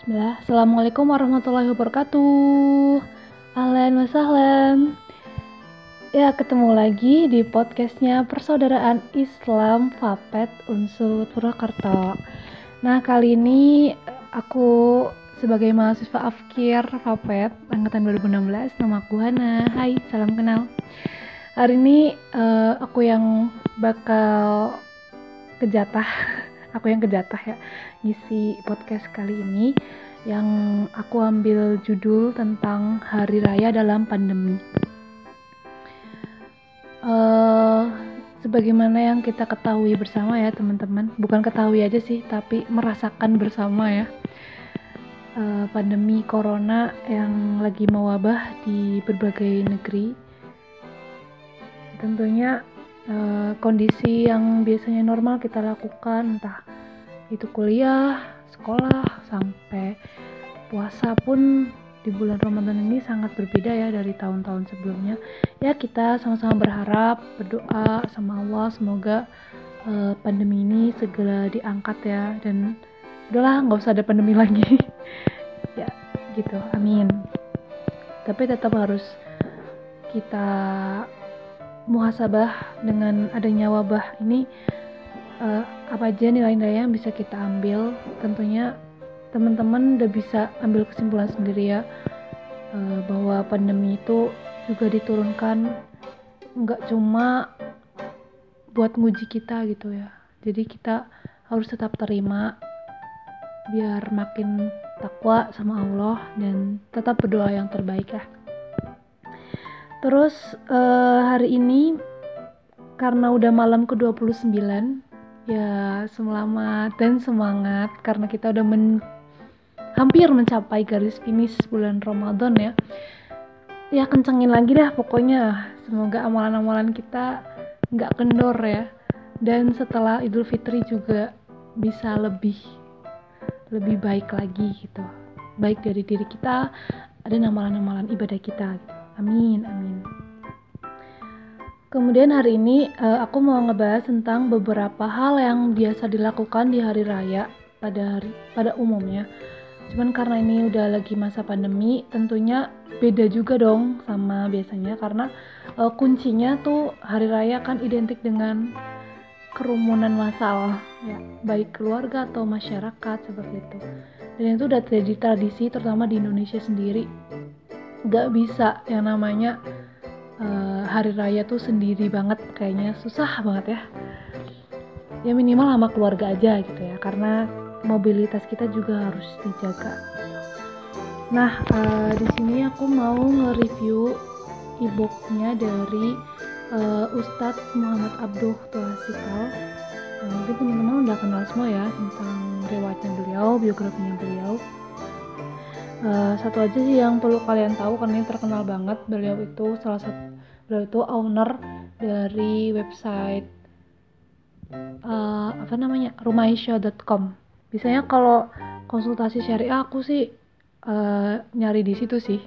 Bismillah. Assalamualaikum warahmatullahi wabarakatuh. Ahlan wa. Ya, ketemu lagi di podcastnya Persaudaraan Islam Fapet Unsur Purwokerto. Nah, kali ini aku sebagai mahasiswa Afkir Fapet angkatan 2016, nama aku Hana. Hai, salam kenal. Hari ini uh, aku yang bakal kejatah aku yang kejatah ya ngisi podcast kali ini yang aku ambil judul tentang hari raya dalam pandemi. Uh, sebagaimana yang kita ketahui bersama ya teman-teman, bukan ketahui aja sih, tapi merasakan bersama ya uh, pandemi corona yang lagi mewabah di berbagai negeri. Tentunya uh, kondisi yang biasanya normal kita lakukan entah itu kuliah, sekolah sampai puasa pun di bulan Ramadan ini sangat berbeda ya dari tahun-tahun sebelumnya. Ya kita sama-sama berharap berdoa sama Allah semoga uh, pandemi ini segera diangkat ya dan udahlah nggak usah ada pandemi lagi. ya gitu, amin. Tapi tetap harus kita muhasabah dengan adanya wabah ini uh, apa aja nilai-nilai yang bisa kita ambil? Tentunya teman-teman udah bisa ambil kesimpulan sendiri ya uh, bahwa pandemi itu juga diturunkan nggak cuma buat nguji kita gitu ya. Jadi kita harus tetap terima biar makin takwa sama Allah dan tetap berdoa yang terbaik ya Terus uh, hari ini karena udah malam ke-29 ya selamat dan semangat karena kita udah men hampir mencapai garis finish bulan Ramadan ya. Ya kencengin lagi dah pokoknya. Semoga amalan-amalan kita nggak kendor ya. Dan setelah Idul Fitri juga bisa lebih lebih baik lagi gitu. Baik dari diri kita, ada amalan-amalan ibadah kita gitu. Amin, amin. Kemudian hari ini uh, aku mau ngebahas tentang beberapa hal yang biasa dilakukan di hari raya pada hari pada umumnya. Cuman karena ini udah lagi masa pandemi, tentunya beda juga dong sama biasanya karena uh, kuncinya tuh hari raya kan identik dengan kerumunan massal ya, baik keluarga atau masyarakat seperti itu. Dan itu udah jadi tradisi terutama di Indonesia sendiri gak bisa. Yang namanya uh, hari raya tuh sendiri banget. Kayaknya susah banget ya. Ya minimal sama keluarga aja gitu ya. Karena mobilitas kita juga harus dijaga. Nah uh, di sini aku mau nge-review e-booknya dari uh, Ustadz Muhammad Abduh Tuasikal uh, mungkin teman-teman udah kenal semua ya tentang riwayatnya beliau biografinya beliau Uh, satu aja sih yang perlu kalian tahu karena ini terkenal banget. Beliau itu salah satu beliau itu owner dari website uh, apa namanya? rumahisho.com biasanya kalau konsultasi syariah aku sih uh, nyari di situ sih.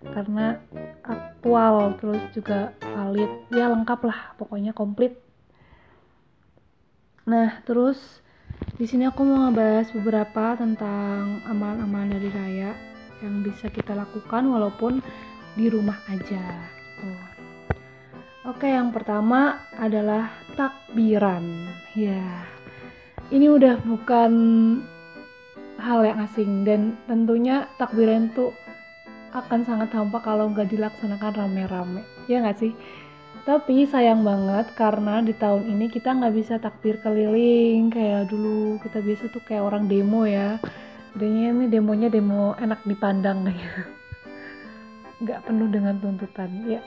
Karena aktual terus juga valid. Ya lengkap lah pokoknya komplit. Nah terus di sini aku mau ngebahas beberapa tentang amalan-amalan dari raya yang bisa kita lakukan walaupun di rumah aja gitu. Oke, yang pertama adalah takbiran. Ya. Ini udah bukan hal yang asing dan tentunya takbiran itu akan sangat hampa kalau nggak dilaksanakan rame-rame. Ya nggak sih? Tapi sayang banget karena di tahun ini kita nggak bisa takbir keliling kayak dulu kita biasa tuh kayak orang demo ya Kayaknya ini demonya demo enak dipandang gitu. Nggak penuh dengan tuntutan. Ya,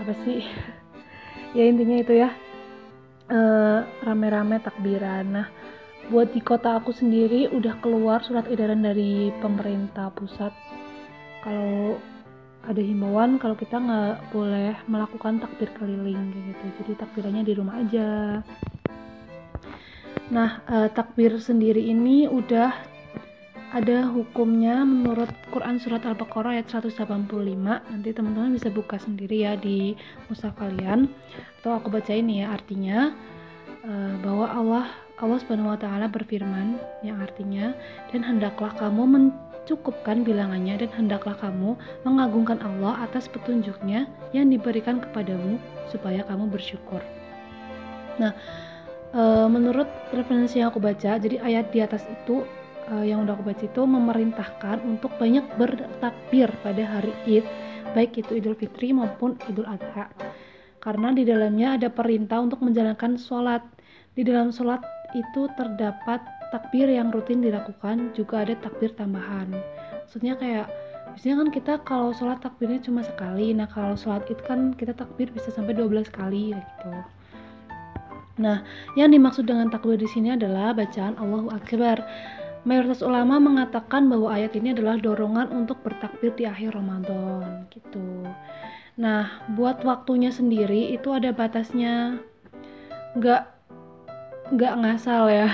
apa sih? ya intinya itu ya. rame rame-rame takbiran. Nah, buat di kota aku sendiri udah keluar surat edaran dari pemerintah pusat kalau ada himbauan kalau kita nggak boleh melakukan takbir keliling gitu jadi takbirannya di rumah aja nah uh, takbir sendiri ini udah ada hukumnya menurut Quran Surat Al-Baqarah ayat 185 nanti teman-teman bisa buka sendiri ya di mushaf kalian atau aku baca ini ya artinya uh, bahwa Allah Allah Subhanahu wa taala berfirman yang artinya dan hendaklah kamu mencukupkan bilangannya dan hendaklah kamu mengagungkan Allah atas petunjuknya yang diberikan kepadamu supaya kamu bersyukur. Nah, e, menurut referensi yang aku baca, jadi ayat di atas itu e, yang udah aku baca itu memerintahkan untuk banyak bertakbir pada hari Id, baik itu Idul Fitri maupun Idul Adha. Karena di dalamnya ada perintah untuk menjalankan sholat. Di dalam sholat itu terdapat takbir yang rutin dilakukan, juga ada takbir tambahan. Maksudnya kayak biasanya kan kita kalau sholat takbirnya cuma sekali, nah kalau sholat itu kan kita takbir bisa sampai 12 kali gitu. Nah, yang dimaksud dengan takbir di sini adalah bacaan Allahu Akbar. Mayoritas ulama mengatakan bahwa ayat ini adalah dorongan untuk bertakbir di akhir Ramadan gitu. Nah, buat waktunya sendiri itu ada batasnya. Nggak nggak ngasal ya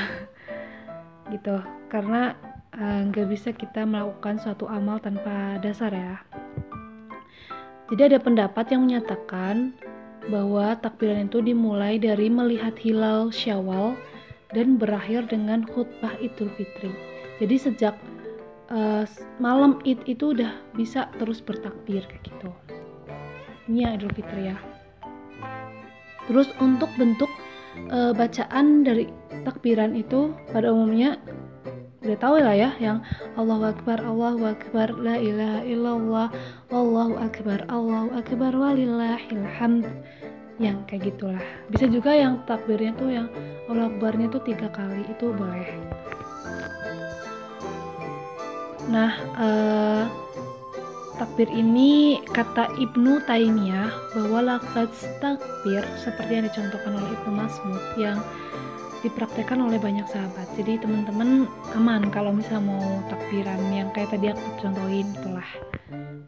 gitu karena uh, nggak bisa kita melakukan suatu amal tanpa dasar ya jadi ada pendapat yang menyatakan bahwa takbiran itu dimulai dari melihat hilal syawal dan berakhir dengan khutbah idul fitri. Jadi sejak uh, malam id itu udah bisa terus bertakbir kayak gitu. Ini ya idul fitri ya. Terus untuk bentuk uh, bacaan dari takbiran itu pada umumnya udah tahu lah ya yang Allahu Akbar Allahu Akbar la ilaha illallah Allahu Akbar Allahu Akbar walillahil hamd yang kayak gitulah bisa juga yang takbirnya tuh yang Allah Akbarnya tuh tiga kali itu boleh nah uh, takbir ini kata Ibnu Taimiyah bahwa lafaz takbir seperti yang dicontohkan oleh Ibnu Masmud yang dipraktekkan oleh banyak sahabat. Jadi teman-teman aman kalau misalnya mau takbiran yang kayak tadi aku contohin itulah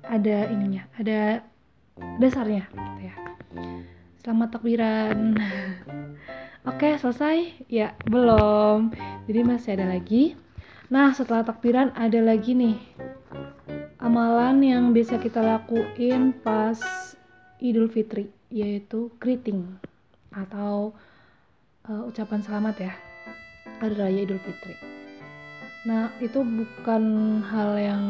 ada ininya, ada dasarnya gitu ya. Selamat takbiran. Oke, selesai? Ya, belum. Jadi masih ada lagi. Nah, setelah takbiran ada lagi nih amalan yang bisa kita lakuin pas Idul Fitri yaitu greeting atau uh, ucapan selamat ya hari raya Idul Fitri. Nah, itu bukan hal yang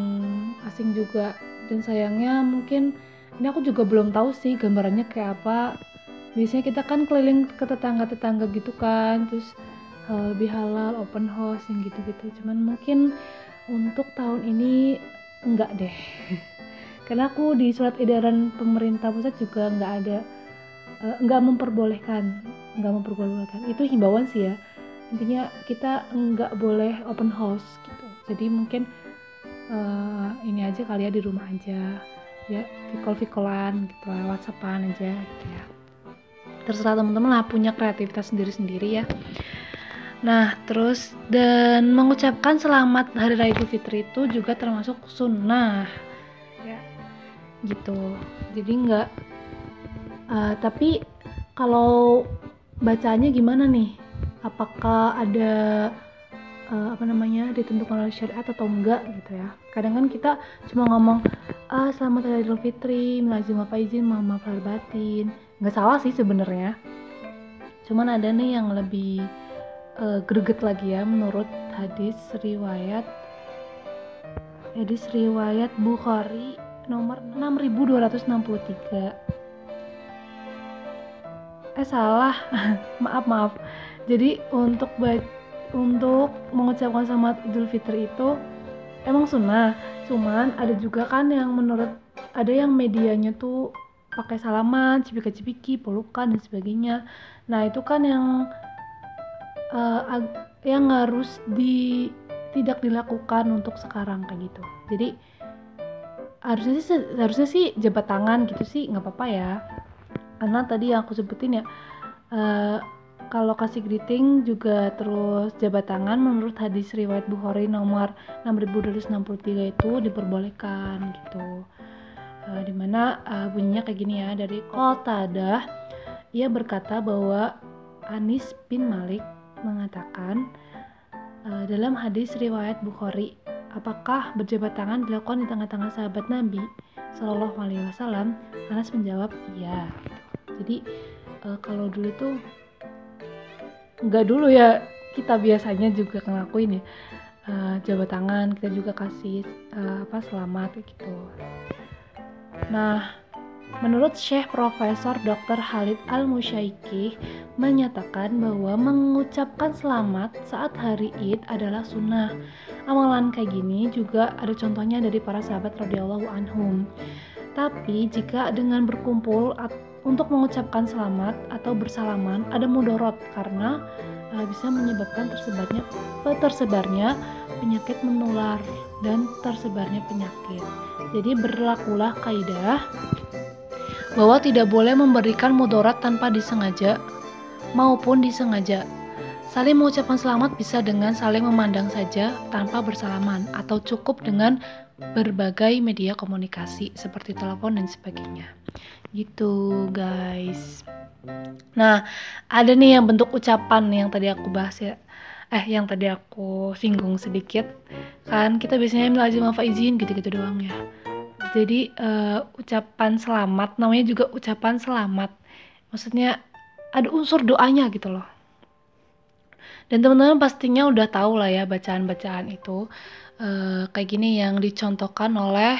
asing juga dan sayangnya mungkin ini aku juga belum tahu sih gambarannya kayak apa. Biasanya kita kan keliling ke tetangga-tetangga gitu kan, terus lebih halal, open house yang gitu-gitu. Cuman mungkin untuk tahun ini enggak deh. Karena aku di surat edaran pemerintah pusat juga enggak ada uh, enggak memperbolehkan enggak memperbolehkan. Itu himbauan sih ya. Intinya kita enggak boleh open house gitu. Jadi mungkin uh, ini aja kali ya di rumah aja. Ya vikol vikolan gitu lah whatsappan aja gitu ya terserah teman-teman lah punya kreativitas sendiri-sendiri ya Nah, terus dan mengucapkan selamat Hari Raya Idul Fitri itu juga termasuk sunnah, ya, gitu. Jadi nggak, uh, tapi kalau bacanya gimana nih? Apakah ada uh, apa namanya ditentukan oleh syariat atau enggak gitu ya? Kadang kan kita cuma ngomong, ah selamat Hari Idul Fitri, melazim apa izin, maaf lahir batin, nggak salah sih sebenarnya. Cuman ada nih yang lebih uh, greget lagi ya menurut hadis riwayat hadis riwayat Bukhari nomor 6263 eh salah. Maaf maaf. Jadi untuk untuk mengucapkan selamat Idul Fitri itu emang sunnah. Cuman ada juga kan yang menurut ada yang medianya tuh pakai salaman, cipika-cipiki, pelukan dan sebagainya. Nah, itu kan yang uh, yang harus di tidak dilakukan untuk sekarang kayak gitu. Jadi harusnya sih harusnya sih jabat tangan gitu sih nggak apa-apa ya. Karena tadi yang aku sebutin ya uh, kalau kasih greeting juga terus jabat tangan menurut hadis riwayat Bukhari nomor 6263 itu diperbolehkan gitu uh, di mana uh, bunyinya kayak gini ya dari Qatadah ia berkata bahwa Anis bin Malik mengatakan uh, dalam hadis riwayat Bukhari, apakah berjabat tangan dilakukan di tengah-tengah sahabat Nabi Shallallahu Alaihi Wasallam? Anas menjawab, iya. Jadi uh, kalau dulu tuh nggak dulu ya kita biasanya juga ngelakuin ya uh, jabat tangan kita juga kasih uh, apa selamat gitu nah Menurut Syekh Profesor Dr. Khalid Al-Musyaiki menyatakan bahwa mengucapkan selamat saat hari Id adalah sunnah. Amalan kayak gini juga ada contohnya dari para sahabat radhiyallahu anhum. Tapi jika dengan berkumpul untuk mengucapkan selamat atau bersalaman ada mudorot karena bisa menyebabkan tersebarnya tersebarnya penyakit menular dan tersebarnya penyakit. Jadi berlakulah kaidah bahwa tidak boleh memberikan mudarat tanpa disengaja maupun disengaja. Saling mengucapkan selamat bisa dengan saling memandang saja tanpa bersalaman atau cukup dengan berbagai media komunikasi seperti telepon dan sebagainya. Gitu, guys. Nah, ada nih yang bentuk ucapan yang tadi aku bahas ya. Eh, yang tadi aku singgung sedikit. Kan kita biasanya melajim apa izin gitu-gitu doang ya jadi uh, ucapan selamat namanya juga ucapan selamat maksudnya ada unsur doanya gitu loh dan teman-teman pastinya udah tahu lah ya bacaan-bacaan itu uh, kayak gini yang dicontohkan oleh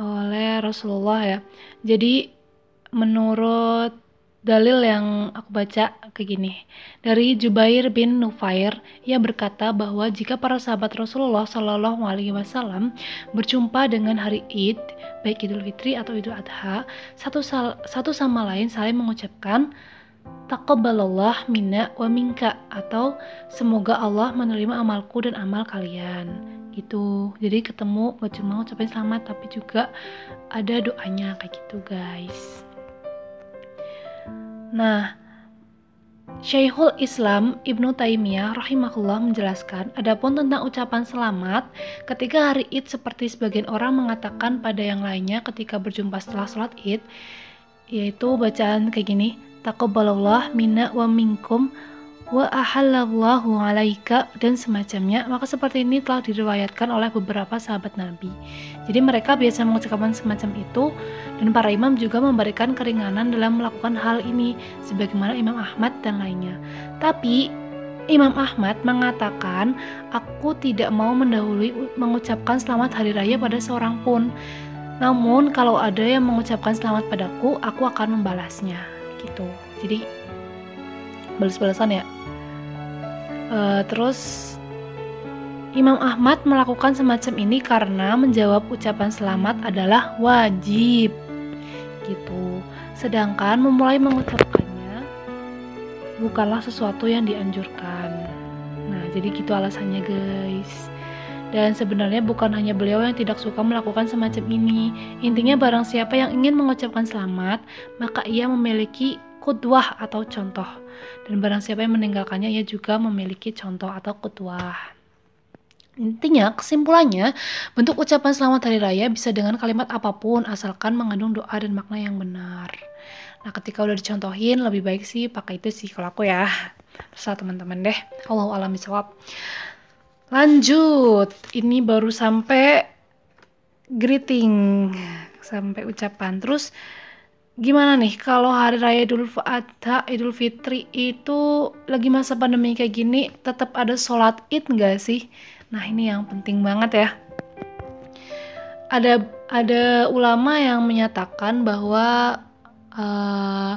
oleh Rasulullah ya jadi menurut dalil yang aku baca kayak gini. Dari Jubair bin Nufair, ia berkata bahwa jika para sahabat Rasulullah Shallallahu alaihi wasallam berjumpa dengan hari Id, baik Idul Fitri atau Idul Adha, satu satu sama lain saling mengucapkan taqabbalallah minna wa minka atau semoga Allah menerima amalku dan amal kalian gitu. Jadi ketemu gak cuma ngucapin selamat tapi juga ada doanya kayak gitu guys. Nah, Syekhul Islam Ibnu Taimiyah rahimahullah menjelaskan adapun tentang ucapan selamat ketika hari Id seperti sebagian orang mengatakan pada yang lainnya ketika berjumpa setelah sholat Id yaitu bacaan kayak gini taqabbalallah minna wa minkum wa ahallallahu alaika dan semacamnya maka seperti ini telah diriwayatkan oleh beberapa sahabat Nabi. Jadi mereka biasa mengucapkan semacam itu dan para imam juga memberikan keringanan dalam melakukan hal ini sebagaimana Imam Ahmad dan lainnya. Tapi Imam Ahmad mengatakan aku tidak mau mendahului mengucapkan selamat hari raya pada seorang pun. Namun kalau ada yang mengucapkan selamat padaku aku akan membalasnya. Gitu. Jadi balas-balasan ya Uh, terus Imam Ahmad melakukan semacam ini karena menjawab ucapan selamat adalah wajib gitu. Sedangkan memulai mengucapkannya bukanlah sesuatu yang dianjurkan. Nah, jadi gitu alasannya guys. Dan sebenarnya bukan hanya beliau yang tidak suka melakukan semacam ini. Intinya barang siapa yang ingin mengucapkan selamat, maka ia memiliki kudwah atau contoh. Dan barang siapa yang meninggalkannya, ia juga memiliki contoh atau kudwah. Intinya, kesimpulannya, bentuk ucapan selamat hari raya bisa dengan kalimat apa pun asalkan mengandung doa dan makna yang benar. Nah, ketika udah dicontohin, lebih baik sih pakai itu sih kalau aku ya. Terserah teman-teman deh. Allah alam bisawab. Lanjut, ini baru sampai greeting, sampai ucapan. Terus gimana nih kalau hari raya Idul Adha, Idul Fitri itu lagi masa pandemi kayak gini tetap ada sholat id nggak sih? Nah ini yang penting banget ya. Ada ada ulama yang menyatakan bahwa uh,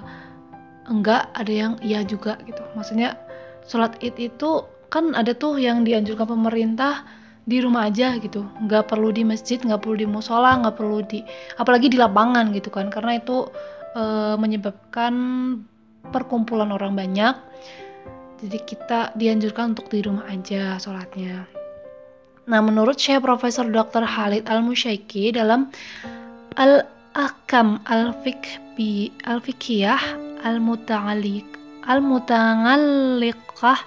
enggak ada yang iya juga gitu. Maksudnya sholat id itu kan ada tuh yang dianjurkan pemerintah di rumah aja gitu. Nggak perlu di masjid nggak perlu di musola nggak perlu di apalagi di lapangan gitu kan. Karena itu e, menyebabkan perkumpulan orang banyak. Jadi kita dianjurkan untuk di rumah aja sholatnya. Nah menurut Syekh Profesor Dr. Khalid Al Musyaiki dalam Al Akam Al Fikbi Al Fikiyah Al Muta'alik Al Muta'alliqah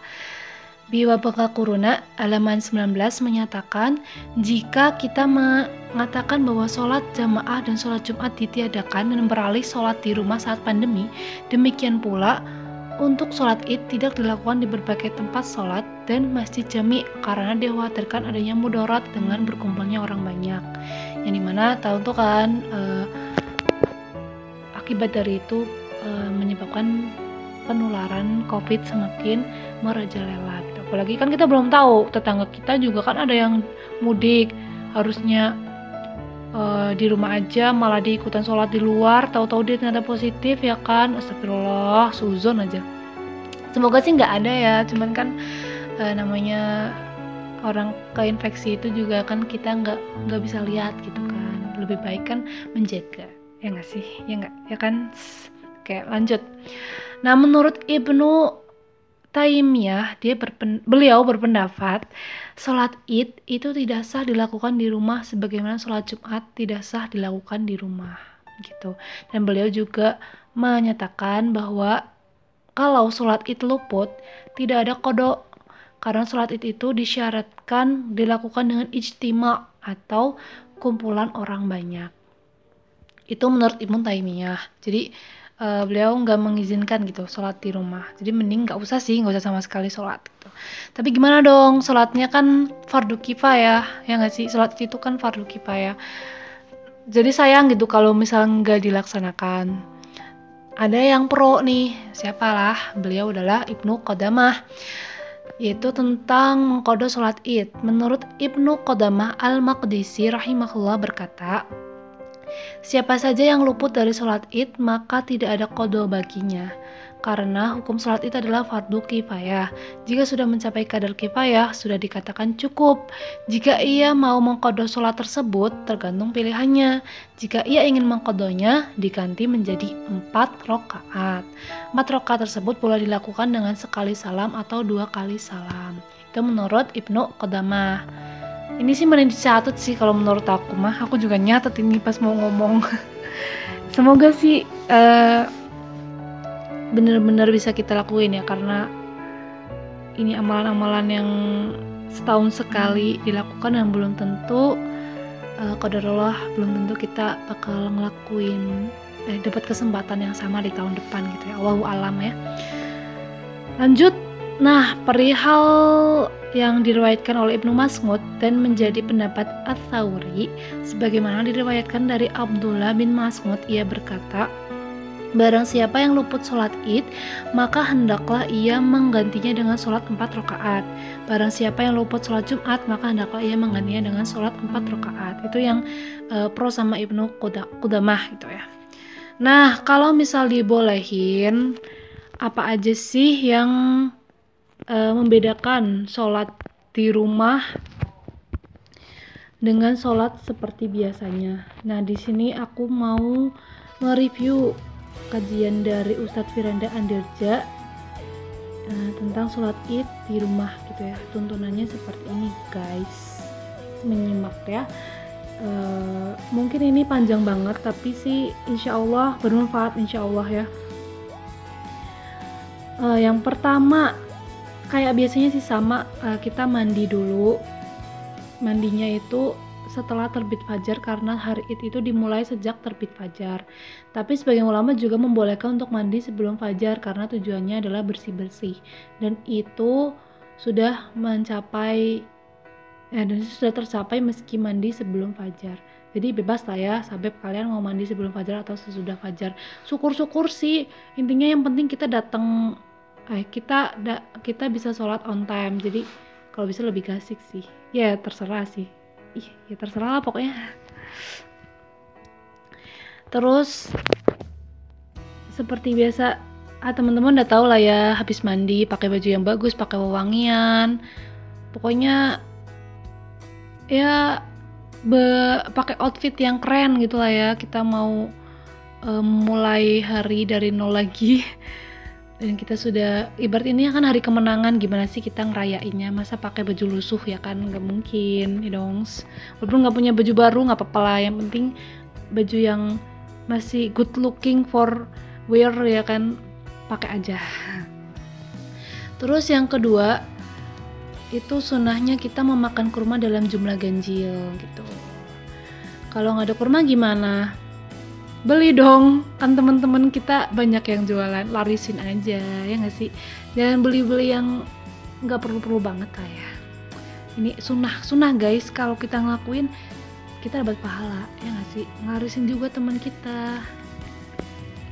Biwabaka Kuruna halaman 19 menyatakan jika kita mengatakan bahwa sholat jamaah dan sholat Jumat ditiadakan dan beralih sholat di rumah saat pandemi, demikian pula untuk sholat id tidak dilakukan di berbagai tempat sholat dan masjid jami karena dikhawatirkan adanya mudarat dengan berkumpulnya orang banyak. Yang di mana tahu tuh kan uh, akibat dari itu uh, menyebabkan penularan COVID semakin merajalela apalagi kan kita belum tahu tetangga kita juga kan ada yang mudik harusnya uh, di rumah aja malah diikutan sholat di luar tahu-tahu dia ternyata positif ya kan? Astagfirullah suzon aja. Semoga sih nggak ada ya cuman kan uh, namanya orang keinfeksi itu juga kan kita nggak nggak bisa lihat gitu kan. Lebih baik kan menjaga ya nggak sih? Ya nggak ya kan? Oke lanjut. Nah menurut ibnu Taimiyah dia berpen, beliau berpendapat sholat id itu tidak sah dilakukan di rumah sebagaimana sholat jumat tidak sah dilakukan di rumah gitu dan beliau juga menyatakan bahwa kalau sholat id luput tidak ada kodok karena sholat id itu disyaratkan dilakukan dengan ijtima atau kumpulan orang banyak. Itu menurut Ibnu Taimiyah. Jadi uh, beliau nggak mengizinkan gitu sholat di rumah. Jadi mending nggak usah sih, nggak usah sama sekali sholat. Gitu. Tapi gimana dong? Sholatnya kan fardu kifayah, ya nggak sih? Sholat itu kan fardu kifayah. Jadi sayang gitu kalau misalnya nggak dilaksanakan. Ada yang pro nih, siapalah? Beliau adalah Ibnu Qadamah yaitu tentang mengkodo sholat id. Menurut Ibnu Qodamah Al-Maqdisi rahimahullah berkata, Siapa saja yang luput dari sholat id, maka tidak ada kodo baginya. Karena hukum sholat id adalah fardu kifayah. Jika sudah mencapai kadar kifayah, sudah dikatakan cukup. Jika ia mau mengkodo sholat tersebut, tergantung pilihannya. Jika ia ingin mengkodonya, diganti menjadi empat rokaat. Empat rokaat tersebut boleh dilakukan dengan sekali salam atau dua kali salam. Itu menurut Ibnu Qodamah ini sih mending dicatat sih kalau menurut aku mah aku juga nyatet ini pas mau ngomong. Semoga sih uh, bener-bener bisa kita lakuin ya karena ini amalan-amalan yang setahun sekali dilakukan dan belum tentu uh, belum tentu kita bakal ngelakuin eh, dapat kesempatan yang sama di tahun depan gitu ya. Allahu alam ya. Lanjut Nah, perihal yang diriwayatkan oleh Ibnu Mas'ud dan menjadi pendapat Ats-Tsauri sebagaimana diriwayatkan dari Abdullah bin Mas'ud ia berkata Barang siapa yang luput sholat id, maka hendaklah ia menggantinya dengan sholat empat rakaat. Barang siapa yang luput sholat Jumat, maka hendaklah ia menggantinya dengan sholat empat rakaat. Itu yang uh, pro sama Ibnu Qudamah gitu ya. Nah, kalau misal dibolehin, apa aja sih yang uh, membedakan sholat di rumah dengan sholat seperti biasanya. Nah, di sini aku mau mereview kajian dari Ustadz Firanda Andirja uh, tentang sholat id di rumah gitu ya. Tuntunannya seperti ini, guys. Menyimak ya. Uh, mungkin ini panjang banget, tapi sih insya Allah bermanfaat, insya Allah ya. Uh, yang pertama kayak biasanya sih sama uh, kita mandi dulu mandinya itu setelah terbit fajar karena hari id itu dimulai sejak terbit fajar. Tapi sebagian ulama juga membolehkan untuk mandi sebelum fajar karena tujuannya adalah bersih-bersih dan itu sudah mencapai ya, dan sudah tercapai meski mandi sebelum fajar. Jadi bebas lah ya, sampai kalian mau mandi sebelum fajar atau sesudah fajar. Syukur-syukur sih, intinya yang penting kita datang eh kita da, kita bisa sholat on time. Jadi kalau bisa lebih gasik sih. Ya terserah sih. Ih ya terserah lah pokoknya. Terus seperti biasa ah teman-teman udah tau lah ya habis mandi pakai baju yang bagus pakai wewangian. Pokoknya ya pakai outfit yang keren gitu lah ya. Kita mau um, mulai hari dari nol lagi dan kita sudah ibarat ini kan hari kemenangan gimana sih kita ngerayainnya? Masa pakai baju lusuh ya kan? Nggak mungkin ya dong. Walaupun nggak punya baju baru nggak apa-apa lah. Yang penting baju yang masih good looking for wear ya kan pakai aja. Terus yang kedua itu sunahnya kita memakan kurma dalam jumlah ganjil gitu. Kalau nggak ada kurma gimana beli dong. Kan teman-teman kita banyak yang jualan. Larisin aja ya nggak sih? Jangan beli-beli yang nggak perlu-perlu banget lah ya. Ini sunnah sunnah guys. Kalau kita ngelakuin kita dapat pahala ya nggak sih? Ngarisin juga teman kita.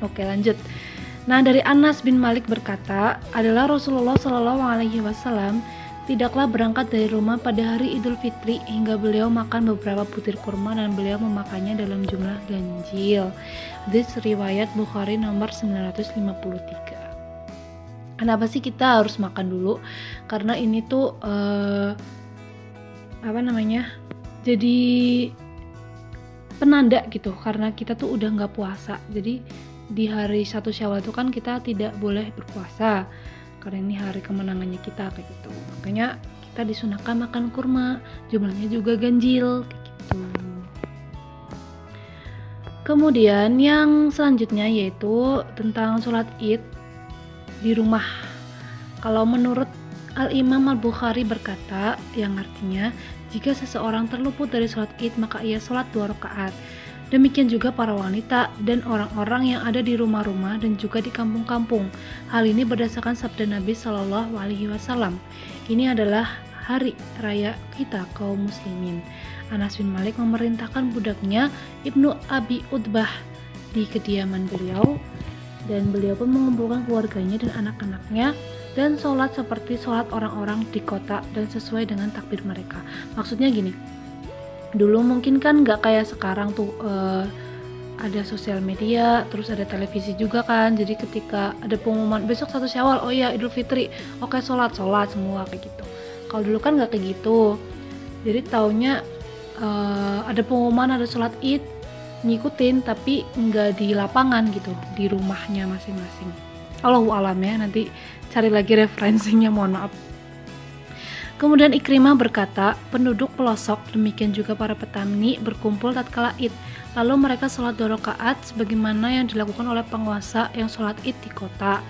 Oke lanjut. Nah, dari Anas bin Malik berkata, adalah Rasulullah Shallallahu alaihi wasallam tidaklah berangkat dari rumah pada hari Idul Fitri hingga beliau makan beberapa butir kurma dan beliau memakannya dalam jumlah ganjil. This riwayat Bukhari nomor 953. Kenapa sih kita harus makan dulu? Karena ini tuh uh, apa namanya? Jadi penanda gitu karena kita tuh udah nggak puasa. Jadi di hari satu syawal itu kan kita tidak boleh berpuasa karena ini hari kemenangannya kita kayak gitu. Makanya kita disunahkan makan kurma jumlahnya juga ganjil kayak gitu. Kemudian yang selanjutnya yaitu tentang sholat id di rumah. Kalau menurut Al-Imam Al-Bukhari berkata yang artinya jika seseorang terluput dari sholat id maka ia sholat dua rakaat Demikian juga para wanita dan orang-orang yang ada di rumah-rumah dan juga di kampung-kampung. Hal ini berdasarkan sabda Nabi Shallallahu Alaihi Wasallam. Ini adalah hari raya kita kaum muslimin. Anas bin Malik memerintahkan budaknya Ibnu Abi Utbah di kediaman beliau dan beliau pun mengumpulkan keluarganya dan anak-anaknya dan sholat seperti sholat orang-orang di kota dan sesuai dengan takbir mereka. Maksudnya gini, dulu mungkin kan nggak kayak sekarang tuh uh, ada sosial media, terus ada televisi juga kan. Jadi ketika ada pengumuman besok satu Syawal, oh iya Idul Fitri, oke sholat sholat semua kayak gitu. Kalau dulu kan nggak kayak gitu. Jadi taunya uh, ada pengumuman ada sholat id, ngikutin tapi nggak di lapangan gitu, di rumahnya masing-masing. Allahu alam ya, nanti cari lagi referensinya, mohon maaf. Kemudian Ikrimah berkata, penduduk pelosok, demikian juga para petani berkumpul tatkala id. Lalu mereka sholat dua rakaat sebagaimana yang dilakukan oleh penguasa yang sholat id di kota.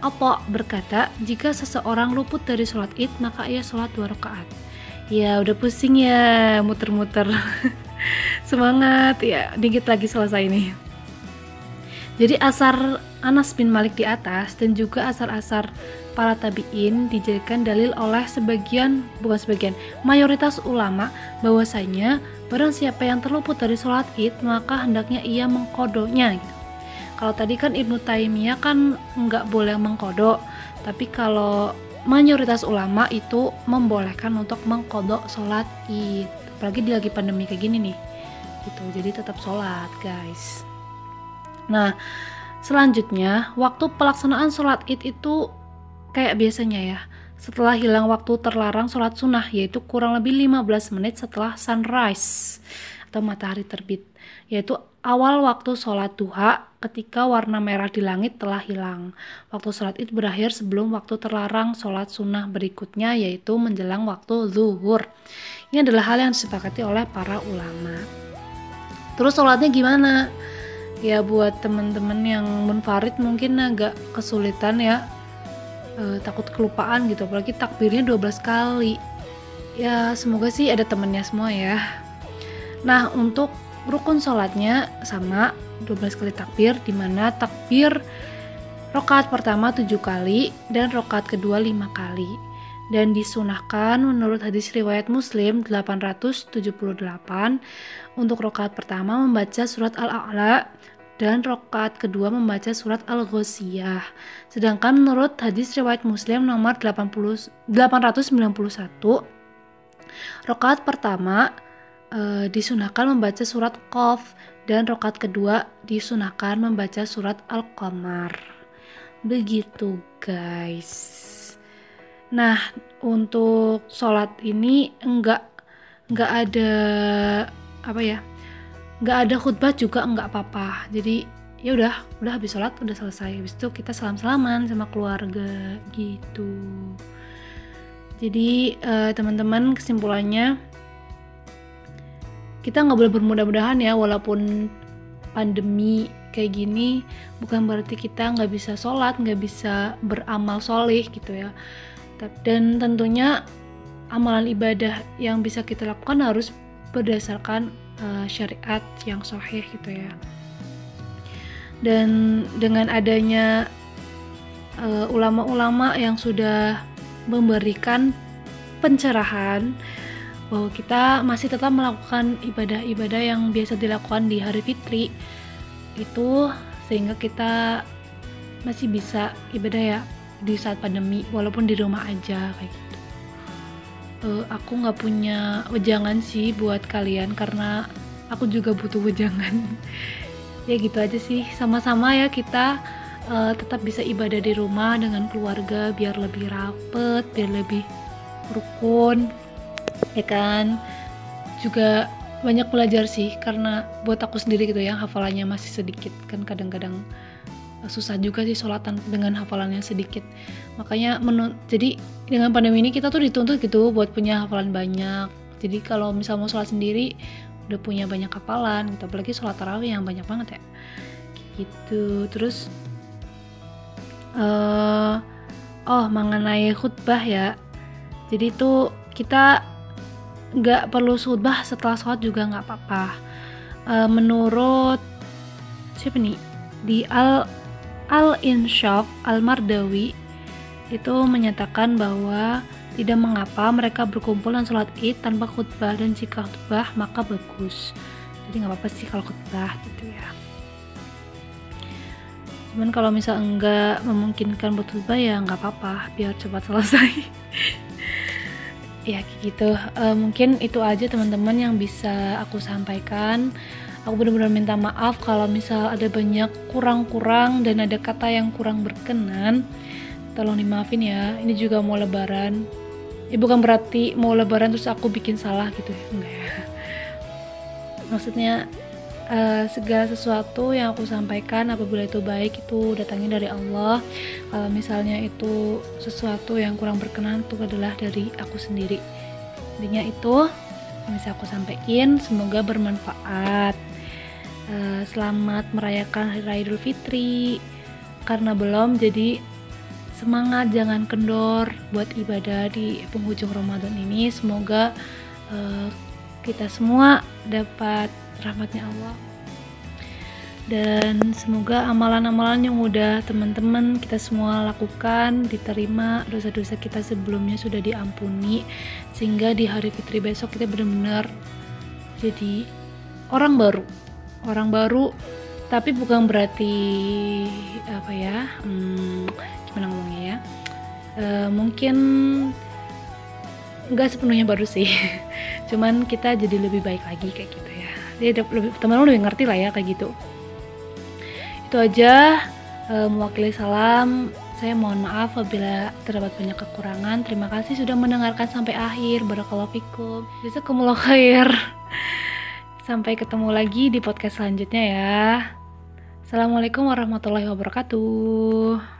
Apa berkata, jika seseorang luput dari sholat id, maka ia sholat dua rakaat. Ya udah pusing ya, muter-muter. Semangat ya, dikit lagi selesai nih. Jadi asar Anas bin Malik di atas dan juga asar-asar para tabi'in dijadikan dalil oleh sebagian, bukan sebagian, mayoritas ulama bahwasanya barang siapa yang terluput dari sholat id maka hendaknya ia mengkodonya gitu. Kalau tadi kan Ibnu Taimiyah kan nggak boleh mengkodok, tapi kalau mayoritas ulama itu membolehkan untuk mengkodok sholat id. Apalagi di lagi pandemi kayak gini nih, gitu. Jadi tetap sholat guys. Nah, selanjutnya waktu pelaksanaan sholat id itu kayak biasanya ya. Setelah hilang waktu terlarang sholat sunnah, yaitu kurang lebih 15 menit setelah sunrise atau matahari terbit, yaitu awal waktu sholat duha ketika warna merah di langit telah hilang. Waktu sholat itu berakhir sebelum waktu terlarang sholat sunnah berikutnya, yaitu menjelang waktu zuhur. Ini adalah hal yang disepakati oleh para ulama. Terus sholatnya gimana? Ya buat teman-teman yang munfarid mungkin agak kesulitan ya uh, takut kelupaan gitu apalagi takbirnya 12 kali. Ya semoga sih ada temennya semua ya. Nah untuk rukun sholatnya sama 12 kali takbir di mana takbir rokaat pertama 7 kali dan rokaat kedua 5 kali. Dan disunahkan menurut hadis riwayat Muslim 878 untuk rokaat pertama membaca surat Al-A'la dan rokaat kedua membaca surat Al-Ghosiyah. Sedangkan menurut hadis riwayat Muslim nomor 80, 891, rokaat pertama e, disunahkan membaca surat Qaf dan rokaat kedua disunahkan membaca surat Al-Qamar. Begitu guys. Nah, untuk sholat ini enggak enggak ada apa ya nggak ada khutbah juga nggak apa-apa. Jadi ya udah udah habis sholat udah selesai. Habis itu kita salam salaman sama keluarga gitu. Jadi uh, teman-teman kesimpulannya kita nggak boleh bermudah-mudahan ya walaupun pandemi kayak gini bukan berarti kita nggak bisa sholat nggak bisa beramal soleh gitu ya. Dan tentunya amalan ibadah yang bisa kita lakukan harus berdasarkan uh, syariat yang sahih gitu ya. Dan dengan adanya eh, ulama-ulama uh, yang sudah memberikan pencerahan bahwa kita masih tetap melakukan ibadah-ibadah yang biasa dilakukan di hari fitri itu sehingga kita masih bisa ibadah ya di saat pandemi walaupun di rumah aja kayak gitu uh, aku nggak punya wejangan sih buat kalian karena aku juga butuh wejangan. Ya gitu aja sih. Sama-sama ya kita uh, tetap bisa ibadah di rumah dengan keluarga biar lebih rapet biar lebih rukun ya kan? Juga banyak belajar sih karena buat aku sendiri gitu ya hafalannya masih sedikit. Kan kadang-kadang susah juga sih sholatan dengan hafalan yang sedikit. Makanya menurut jadi dengan pandemi ini kita tuh dituntut gitu buat punya hafalan banyak. Jadi kalau misal mau sholat sendiri udah punya banyak hafalan gitu. Apalagi sholat tarawih yang banyak banget ya. Gitu. Terus uh, oh mengenai khutbah ya. Jadi tuh kita nggak perlu khutbah setelah sholat juga nggak apa-apa. Uh, menurut siapa nih? Di al Al-Insyaf Al-Mardawi itu menyatakan bahwa tidak mengapa mereka berkumpul dan sholat id tanpa khutbah dan jika khutbah maka bagus. Jadi nggak apa-apa sih kalau khutbah gitu ya. Cuman kalau misal enggak memungkinkan buat khutbah ya nggak apa-apa. Biar cepat selesai. Ya gitu. Uh, mungkin itu aja teman-teman yang bisa aku sampaikan aku benar-benar minta maaf kalau misal ada banyak kurang-kurang dan ada kata yang kurang berkenan. Tolong dimaafin ya ini juga mau lebaran. Ya bukan berarti mau lebaran terus aku bikin salah gitu ya enggak ya. Maksudnya uh, segala sesuatu yang aku sampaikan apabila itu baik itu datangnya dari Allah. Kalau misalnya itu sesuatu yang kurang berkenan itu adalah dari aku sendiri. Intinya itu yang bisa aku sampaikan semoga bermanfaat uh, selamat merayakan Hari Idul Fitri. Karena belum jadi semangat jangan kendor buat ibadah di penghujung Ramadan ini. Semoga uh, kita semua dapat rahmatnya Allah. Dan semoga amalan-amalan yang udah teman-teman kita semua lakukan diterima dosa-dosa kita sebelumnya sudah diampuni sehingga di hari fitri besok kita benar-benar jadi orang baru orang baru tapi bukan berarti apa ya hmm, gimana ngomongnya ya e, mungkin nggak sepenuhnya baru sih cuman kita jadi lebih baik lagi kayak gitu ya dia lebih teman-teman lebih ngerti lah ya kayak gitu itu aja e, mewakili salam saya mohon maaf apabila terdapat banyak kekurangan. Terima kasih sudah mendengarkan sampai akhir. Barakallahu fikum. Jazakumullah khair. Sampai ketemu lagi di podcast selanjutnya ya. Assalamualaikum warahmatullahi wabarakatuh.